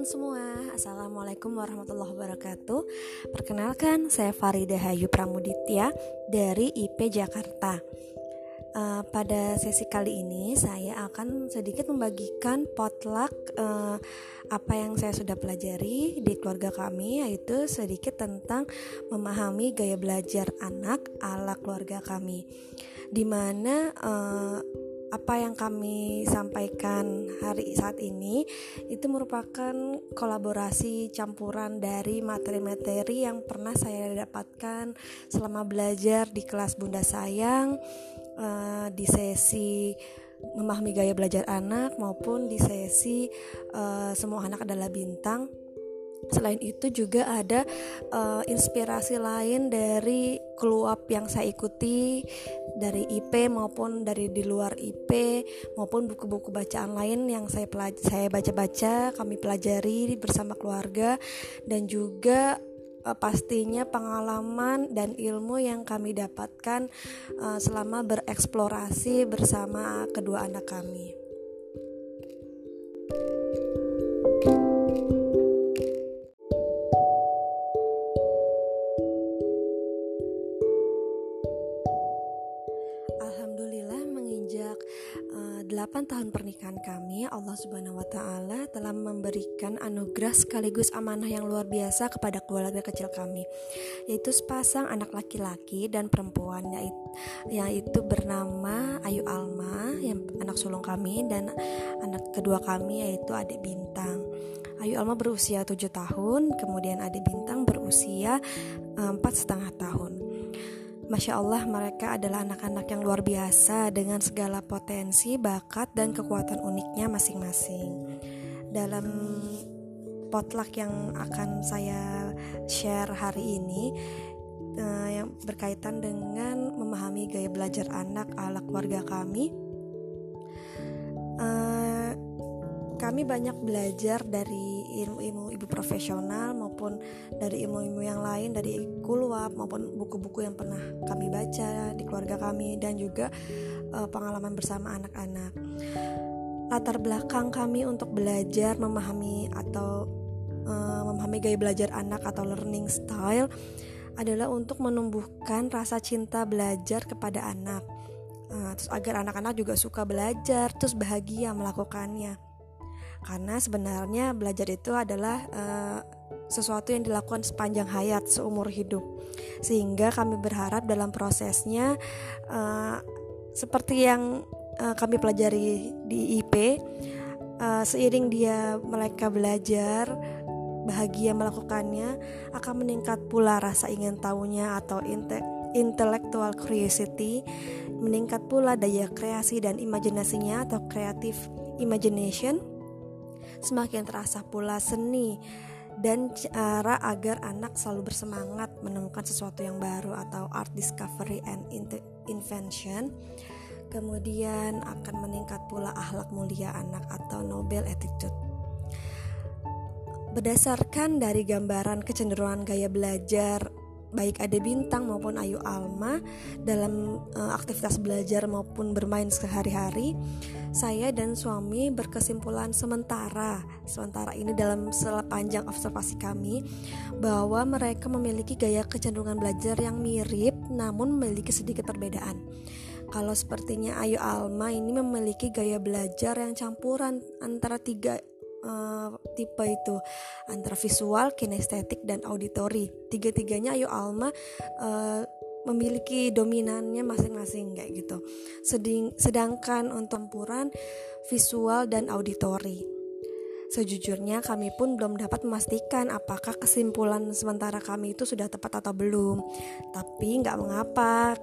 teman-teman semua, Assalamualaikum warahmatullahi wabarakatuh. Perkenalkan, saya Farida Hayu Pramuditya dari IP Jakarta. Uh, Pada sesi kali ini, saya akan sedikit membagikan potluck uh, Apa yang saya sudah pelajari di keluarga kami Yaitu sedikit tentang memahami gaya belajar anak ala keluarga kami. Di mana uh, apa yang kami sampaikan hari saat ini itu merupakan kolaborasi campuran dari materi-materi yang pernah saya dapatkan selama belajar di kelas Bunda Sayang uh, di sesi memahami gaya belajar anak maupun di sesi uh, semua anak adalah bintang Selain itu juga ada uh, inspirasi lain dari keluap yang saya ikuti dari IP maupun dari di luar IP maupun buku-buku bacaan lain yang saya saya baca-baca, kami pelajari bersama keluarga dan juga uh, pastinya pengalaman dan ilmu yang kami dapatkan uh, selama bereksplorasi bersama kedua anak kami. Allah Subhanahu wa taala telah memberikan anugerah sekaligus amanah yang luar biasa kepada keluarga kecil kami yaitu sepasang anak laki-laki dan perempuan yaitu, yaitu bernama Ayu Alma yang anak sulung kami dan anak kedua kami yaitu adik Bintang Ayu Alma berusia 7 tahun, kemudian adik Bintang berusia eh, empat setengah tahun. Masya Allah mereka adalah anak-anak yang luar biasa dengan segala potensi, bakat, dan kekuatan uniknya masing-masing. Dalam potluck yang akan saya share hari ini uh, yang berkaitan dengan memahami gaya belajar anak ala keluarga kami. Uh, kami banyak belajar dari ilmu-ilmu ibu profesional maupun dari ilmu-ilmu yang lain dari kuluap maupun buku-buku yang pernah kami baca di keluarga kami dan juga uh, pengalaman bersama anak-anak. Latar belakang kami untuk belajar memahami atau uh, memahami gaya belajar anak atau learning style adalah untuk menumbuhkan rasa cinta belajar kepada anak. Uh, terus agar anak-anak juga suka belajar, terus bahagia melakukannya karena sebenarnya belajar itu adalah uh, sesuatu yang dilakukan sepanjang hayat seumur hidup. Sehingga kami berharap dalam prosesnya uh, seperti yang uh, kami pelajari di IP uh, seiring dia mereka belajar bahagia melakukannya akan meningkat pula rasa ingin tahunya atau intellectual curiosity meningkat pula daya kreasi dan imajinasinya atau creative imagination semakin terasa pula seni dan cara agar anak selalu bersemangat menemukan sesuatu yang baru atau art discovery and invention kemudian akan meningkat pula akhlak mulia anak atau Nobel attitude. Berdasarkan dari gambaran kecenderungan gaya belajar baik Ade Bintang maupun Ayu Alma dalam uh, aktivitas belajar maupun bermain sehari-hari saya dan suami berkesimpulan sementara sementara ini dalam sepanjang observasi kami bahwa mereka memiliki gaya kecenderungan belajar yang mirip namun memiliki sedikit perbedaan. Kalau sepertinya Ayu Alma ini memiliki gaya belajar yang campuran antara tiga uh, tipe itu antara visual, kinestetik dan auditori. Tiga-tiganya Ayu Alma uh, memiliki dominannya masing-masing kayak gitu. Seding, sedangkan untuk campuran visual dan auditori Sejujurnya kami pun belum dapat memastikan apakah kesimpulan sementara kami itu sudah tepat atau belum. Tapi nggak mengapa,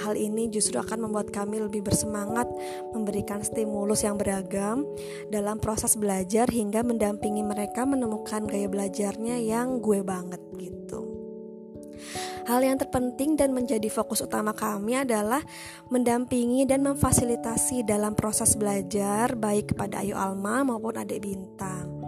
hal ini justru akan membuat kami lebih bersemangat memberikan stimulus yang beragam dalam proses belajar hingga mendampingi mereka menemukan gaya belajarnya yang gue banget gitu. Hal yang terpenting dan menjadi fokus utama kami adalah mendampingi dan memfasilitasi dalam proses belajar baik kepada Ayu Alma maupun adik Bintang.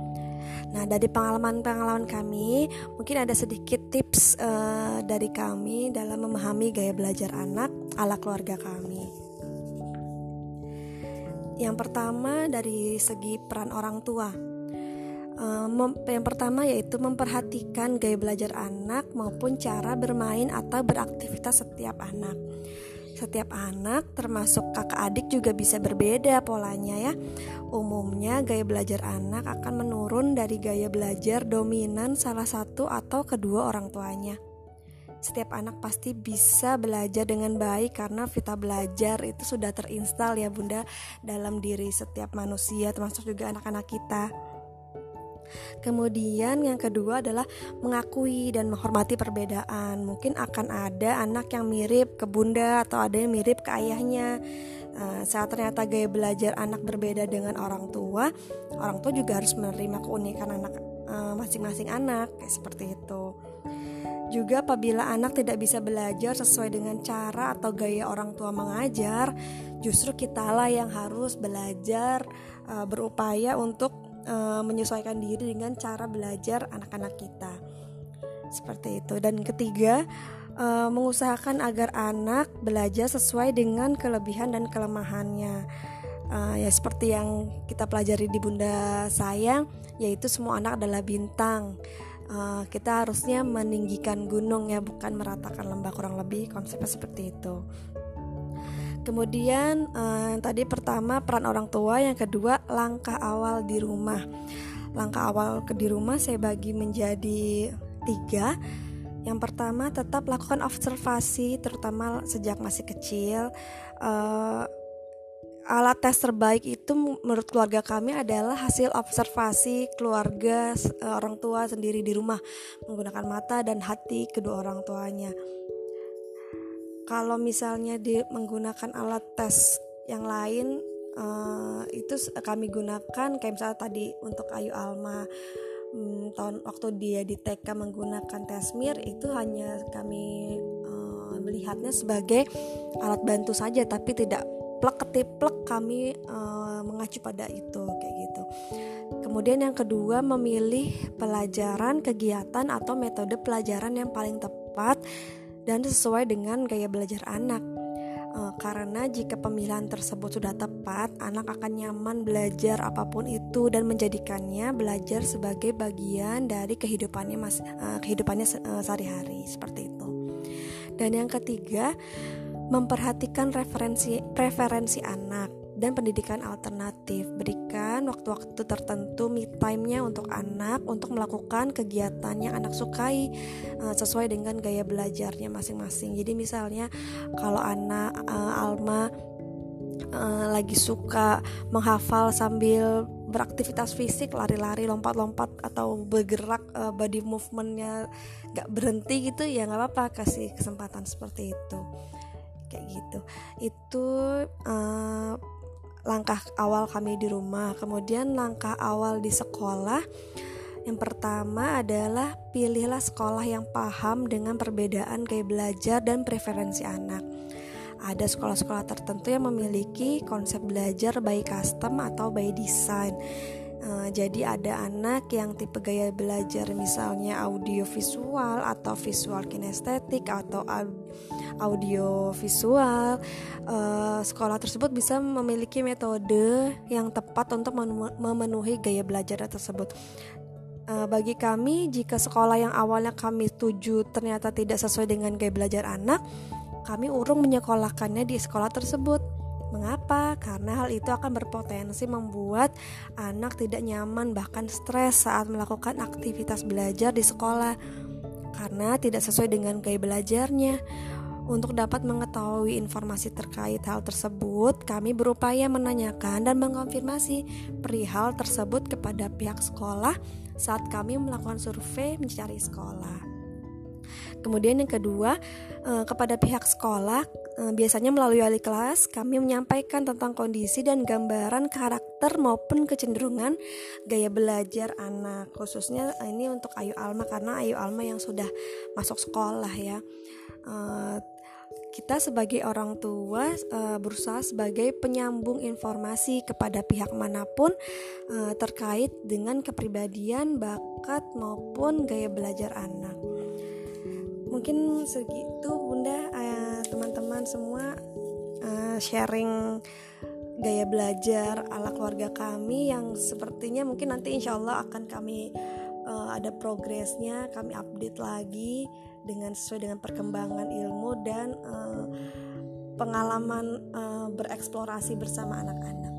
Nah, dari pengalaman-pengalaman kami, mungkin ada sedikit tips uh, dari kami dalam memahami gaya belajar anak ala keluarga kami. Yang pertama dari segi peran orang tua yang pertama yaitu memperhatikan gaya belajar anak maupun cara bermain atau beraktivitas setiap anak. Setiap anak, termasuk kakak adik, juga bisa berbeda polanya, ya. Umumnya, gaya belajar anak akan menurun dari gaya belajar dominan salah satu atau kedua orang tuanya. Setiap anak pasti bisa belajar dengan baik karena vita belajar itu sudah terinstal ya Bunda dalam diri setiap manusia termasuk juga anak-anak kita. Kemudian yang kedua adalah mengakui dan menghormati perbedaan. Mungkin akan ada anak yang mirip ke bunda atau ada yang mirip ke ayahnya. Uh, saat ternyata gaya belajar anak berbeda dengan orang tua, orang tua juga harus menerima keunikan anak eh, masing-masing anak kayak seperti itu. Juga apabila anak tidak bisa belajar sesuai dengan cara atau gaya orang tua mengajar, justru kitalah yang harus belajar uh, berupaya untuk uh, menyesuaikan diri dengan cara belajar anak-anak kita. Seperti itu. Dan ketiga, uh, mengusahakan agar anak belajar sesuai dengan kelebihan dan kelemahannya. Uh, ya seperti yang kita pelajari di Bunda Sayang, yaitu semua anak adalah bintang. Uh, kita harusnya meninggikan gunung ya, bukan meratakan lembah kurang lebih konsepnya seperti itu. Kemudian eh, tadi pertama peran orang tua, yang kedua langkah awal di rumah. Langkah awal ke di rumah saya bagi menjadi tiga. Yang pertama tetap lakukan observasi, terutama sejak masih kecil. Eh, alat tes terbaik itu menurut keluarga kami adalah hasil observasi keluarga orang tua sendiri di rumah menggunakan mata dan hati kedua orang tuanya kalau misalnya di menggunakan alat tes yang lain uh, itu kami gunakan kayak misalnya tadi untuk Ayu Alma hmm, tahun waktu dia di TK menggunakan tes mir itu hanya kami uh, melihatnya sebagai alat bantu saja tapi tidak plek ketiplek kami uh, mengacu pada itu kayak gitu. Kemudian yang kedua memilih pelajaran, kegiatan atau metode pelajaran yang paling tepat dan sesuai dengan gaya belajar anak. E, karena jika pemilihan tersebut sudah tepat, anak akan nyaman belajar apa pun itu dan menjadikannya belajar sebagai bagian dari kehidupannya mas, e, kehidupannya e, sehari-hari seperti itu. Dan yang ketiga, memperhatikan referensi preferensi anak dan pendidikan alternatif. Berikan waktu-waktu tertentu me time-nya untuk anak untuk melakukan kegiatan yang anak sukai uh, sesuai dengan gaya belajarnya masing-masing. Jadi misalnya kalau anak uh, Alma uh, lagi suka menghafal sambil beraktivitas fisik lari-lari lompat-lompat atau bergerak uh, body movementnya gak berhenti gitu ya nggak apa-apa kasih kesempatan seperti itu kayak gitu itu uh, langkah awal kami di rumah. Kemudian langkah awal di sekolah yang pertama adalah pilihlah sekolah yang paham dengan perbedaan gaya belajar dan preferensi anak. Ada sekolah-sekolah tertentu yang memiliki konsep belajar by custom atau by design. Uh, jadi ada anak yang tipe gaya belajar misalnya audio visual atau visual kinestetik atau audio visual uh, sekolah tersebut bisa memiliki metode yang tepat untuk memenuhi gaya belajar tersebut uh, bagi kami jika sekolah yang awalnya kami tuju ternyata tidak sesuai dengan gaya belajar anak kami urung menyekolahkannya di sekolah tersebut Mengapa? Karena hal itu akan berpotensi membuat anak tidak nyaman bahkan stres saat melakukan aktivitas belajar di sekolah karena tidak sesuai dengan gaya belajarnya. Untuk dapat mengetahui informasi terkait hal tersebut, kami berupaya menanyakan dan mengkonfirmasi perihal tersebut kepada pihak sekolah saat kami melakukan survei mencari sekolah. Kemudian yang kedua, eh, kepada pihak sekolah, eh, biasanya melalui wali kelas, kami menyampaikan tentang kondisi dan gambaran karakter maupun kecenderungan gaya belajar anak. Khususnya ini untuk Ayu Alma karena Ayu Alma yang sudah masuk sekolah ya eh, kita sebagai orang tua uh, berusaha sebagai penyambung informasi kepada pihak mana pun uh, terkait dengan kepribadian, bakat maupun gaya belajar anak. Mungkin segitu Bunda, teman teman-teman semua uh, sharing gaya belajar ala keluarga kami yang sepertinya mungkin nanti insya Allah akan kami uh, ada progresnya kami update lagi dengan sesuai dengan perkembangan ilmu dan uh, pengalaman uh, bereksplorasi bersama anak-anak.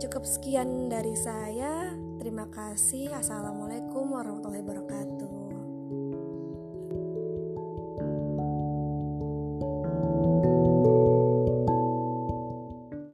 Cukup sekian dari saya. Terima kasih. Assalamualaikum warahmatullahi wabarakatuh.